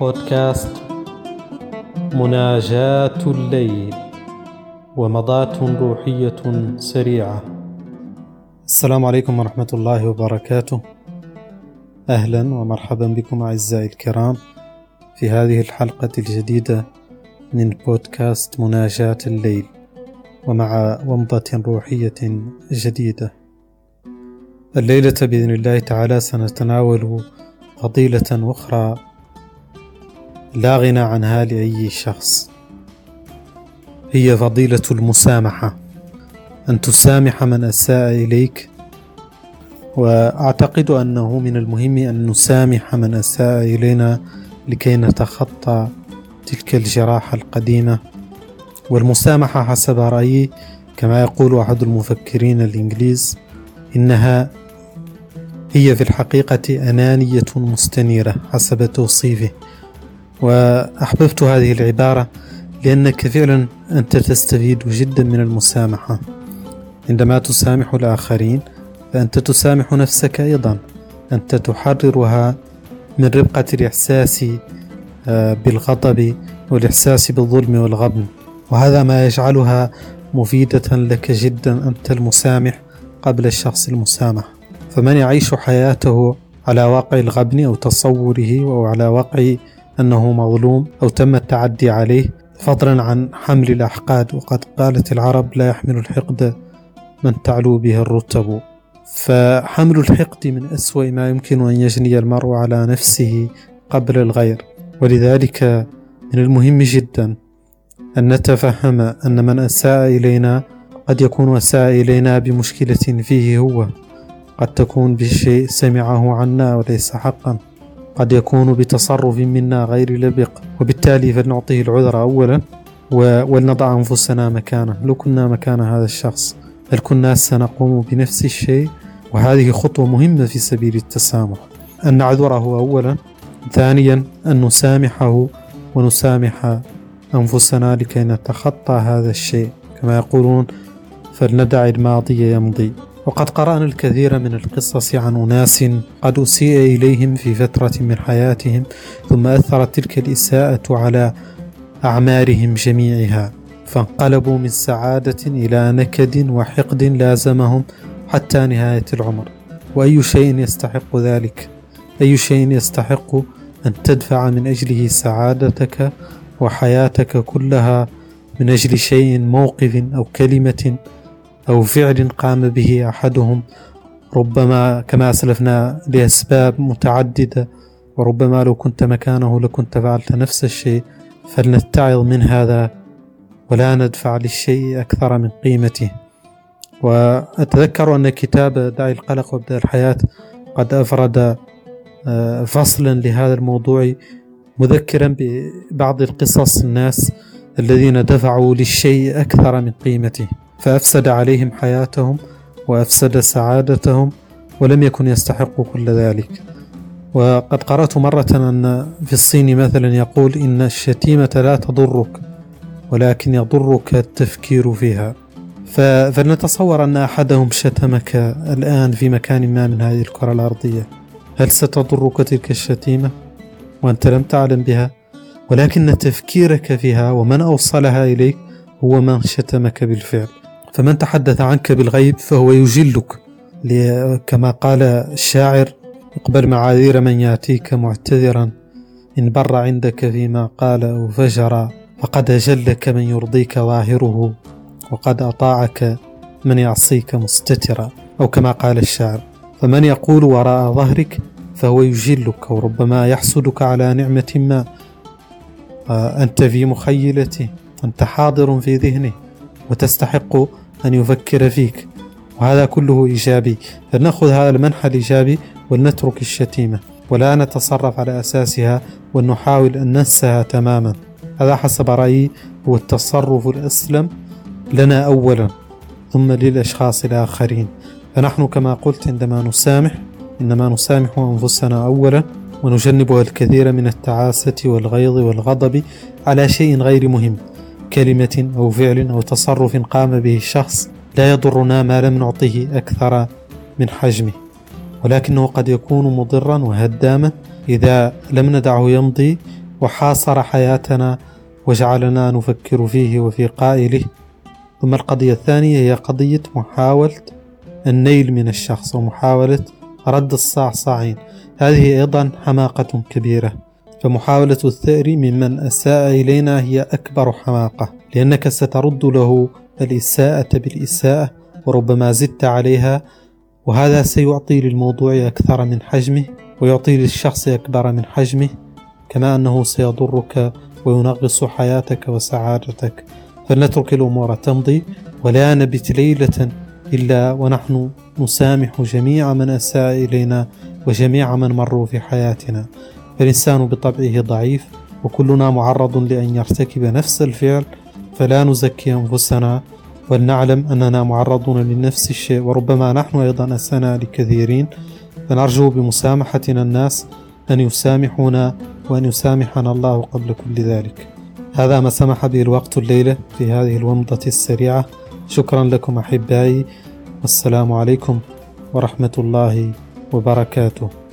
بودكاست مناجاة الليل ومضاة روحية سريعة. السلام عليكم ورحمة الله وبركاته. أهلا ومرحبا بكم أعزائي الكرام في هذه الحلقة الجديدة من بودكاست مناجاة الليل ومع ومضة روحية جديدة. الليلة بإذن الله تعالى سنتناول فضيلة أخرى لا غنى عنها لأي شخص. هي فضيلة المسامحة. أن تسامح من أساء إليك. وأعتقد أنه من المهم أن نسامح من أساء إلينا لكي نتخطى تلك الجراحة القديمة. والمسامحة حسب رأيي كما يقول أحد المفكرين الإنجليز إنها هي في الحقيقة أنانية مستنيرة حسب توصيفه. وأحببت هذه العبارة لأنك فعلا أنت تستفيد جدا من المسامحة. عندما تسامح الآخرين فأنت تسامح نفسك أيضا. أنت تحررها من ربقة الإحساس آه، بالغضب والإحساس بالظلم والغبن وهذا ما يجعلها مفيدة لك جدا أنت المسامح قبل الشخص المسامح. فمن يعيش حياته على واقع الغبن أو تصوره أو على واقع أنه مظلوم أو تم التعدي عليه فضلا عن حمل الأحقاد وقد قالت العرب لا يحمل الحقد من تعلو به الرتب. فحمل الحقد من أسوأ ما يمكن أن يجني المرء على نفسه قبل الغير. ولذلك من المهم جدا أن نتفهم أن من أساء إلينا قد يكون أساء إلينا بمشكلة فيه هو. قد تكون بشيء سمعه عنا وليس حقا. قد يكون بتصرف منا غير لبق وبالتالي فلنعطيه العذر أولا ولنضع أنفسنا مكانه. لو كنا مكان هذا الشخص هل كنا سنقوم بنفس الشيء. وهذه خطوة مهمة في سبيل التسامح. أن نعذره أولا. ثانيا أن نسامحه ونسامح أنفسنا لكي نتخطى هذا الشيء. كما يقولون فلندع الماضي يمضي. وقد قرأنا الكثير من القصص عن أناس قد أسيء إليهم في فترة من حياتهم ثم أثرت تلك الإساءة على أعمارهم جميعها فانقلبوا من سعادة إلى نكد وحقد لازمهم حتى نهاية العمر. وأي شيء يستحق ذلك؟ أي شيء يستحق أن تدفع من أجله سعادتك وحياتك كلها من أجل شيء موقف أو كلمة أو فعل قام به أحدهم ربما كما أسلفنا لأسباب متعددة وربما لو كنت مكانه لكنت فعلت نفس الشيء فلنتعظ من هذا ولا ندفع للشيء أكثر من قيمته. وأتذكر أن كتاب داعي القلق وابدأ الحياة قد أفرد آه، فصلا لهذا الموضوع مذكرا ببعض القصص الناس الذين دفعوا للشيء أكثر من قيمته. فأفسد عليهم حياتهم وأفسد سعادتهم ولم يكن يستحق كل ذلك. وقد قرأت مرة أن في الصين مثلا يقول إن الشتيمة لا تضرك ولكن يضرك التفكير فيها. فلنتصور أن أحدهم شتمك الآن في مكان ما من هذه الكرة الأرضية. هل ستضرك تلك الشتيمة وأنت لم تعلم بها؟ ولكن تفكيرك فيها ومن أوصلها إليك هو من شتمك بالفعل. فمن تحدث عنك بالغيب فهو يجلك كما قال الشاعر اقبل معاذير من يأتيك معتذرا إن بر عندك فيما قال أو فجر فقد أجلك من يرضيك ظاهره وقد أطاعك من يعصيك مستترا أو كما قال الشاعر فمن يقول وراء ظهرك فهو يجلك وربما يحسدك على نعمة ما آه، أنت في مخيلته أنت حاضر في ذهنه وتستحق أن يفكر فيك. وهذا كله إيجابي. فلنأخذ هذا المنحى الإيجابي ولنترك الشتيمة. ولا نتصرف على أساسها ونحاول أن ننساها تماما. هذا حسب رأيي هو التصرف الأسلم لنا أولا ثم للأشخاص الآخرين. فنحن كما قلت عندما نسامح إنما نسامح أنفسنا أولا ونجنبها الكثير من التعاسة والغيظ والغضب على شيء غير مهم. كلمة أو فعل أو تصرف قام به الشخص لا يضرنا ما لم نعطيه أكثر من حجمه ولكنه قد يكون مضرا وهداما إذا لم ندعه يمضي وحاصر حياتنا وجعلنا نفكر فيه وفي قائله. ثم القضية الثانية هي قضية محاولة النيل من الشخص ومحاولة رد الصعصعين. هذه أيضا حماقة كبيرة. فمحاولة الثأر ممن أساء إلينا هي أكبر حماقة لأنك سترد له الإساءة بالإساءة وربما زدت عليها وهذا سيعطي للموضوع أكثر من حجمه ويعطي للشخص أكبر من حجمه كما أنه سيضرك وينغص حياتك وسعادتك. فلنترك الأمور تمضي ولا نبت ليلة إلا ونحن نسامح جميع من أساء إلينا وجميع من مروا في حياتنا. فالإنسان بطبعه ضعيف وكلنا معرض لأن يرتكب نفس الفعل فلا نزكي أنفسنا ولنعلم أننا معرضون لنفس الشيء وربما نحن أيضا أسأنا لكثيرين. فنرجو بمسامحتنا الناس أن يسامحونا وأن يسامحنا الله قبل كل ذلك. هذا ما سمح به الوقت الليلة في هذه الومضة السريعة. شكرا لكم أحبائي والسلام عليكم ورحمة الله وبركاته.